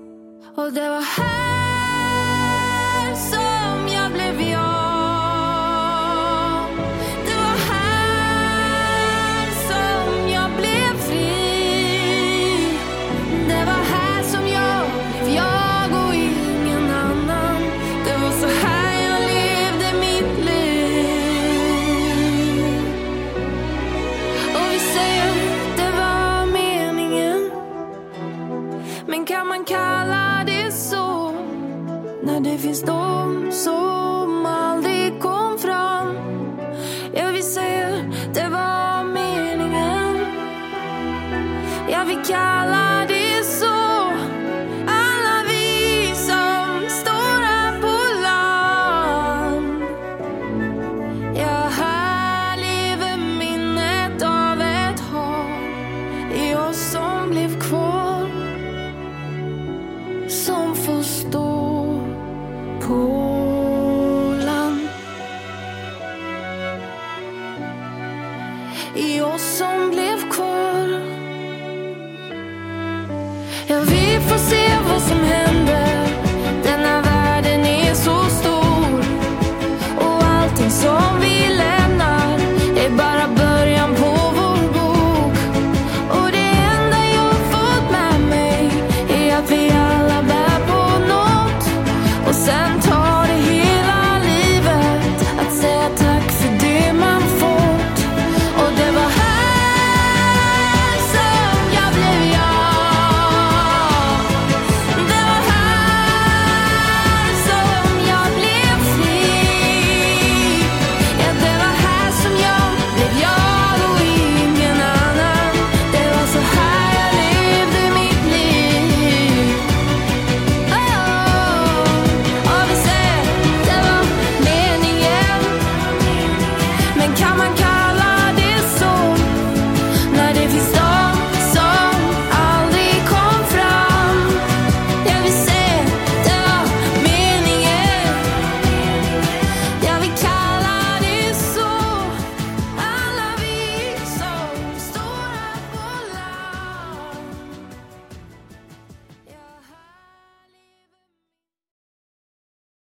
Och det var här finns de som aldrig kom fram. Ja, vi säger det var meningen. Ja, vi kallar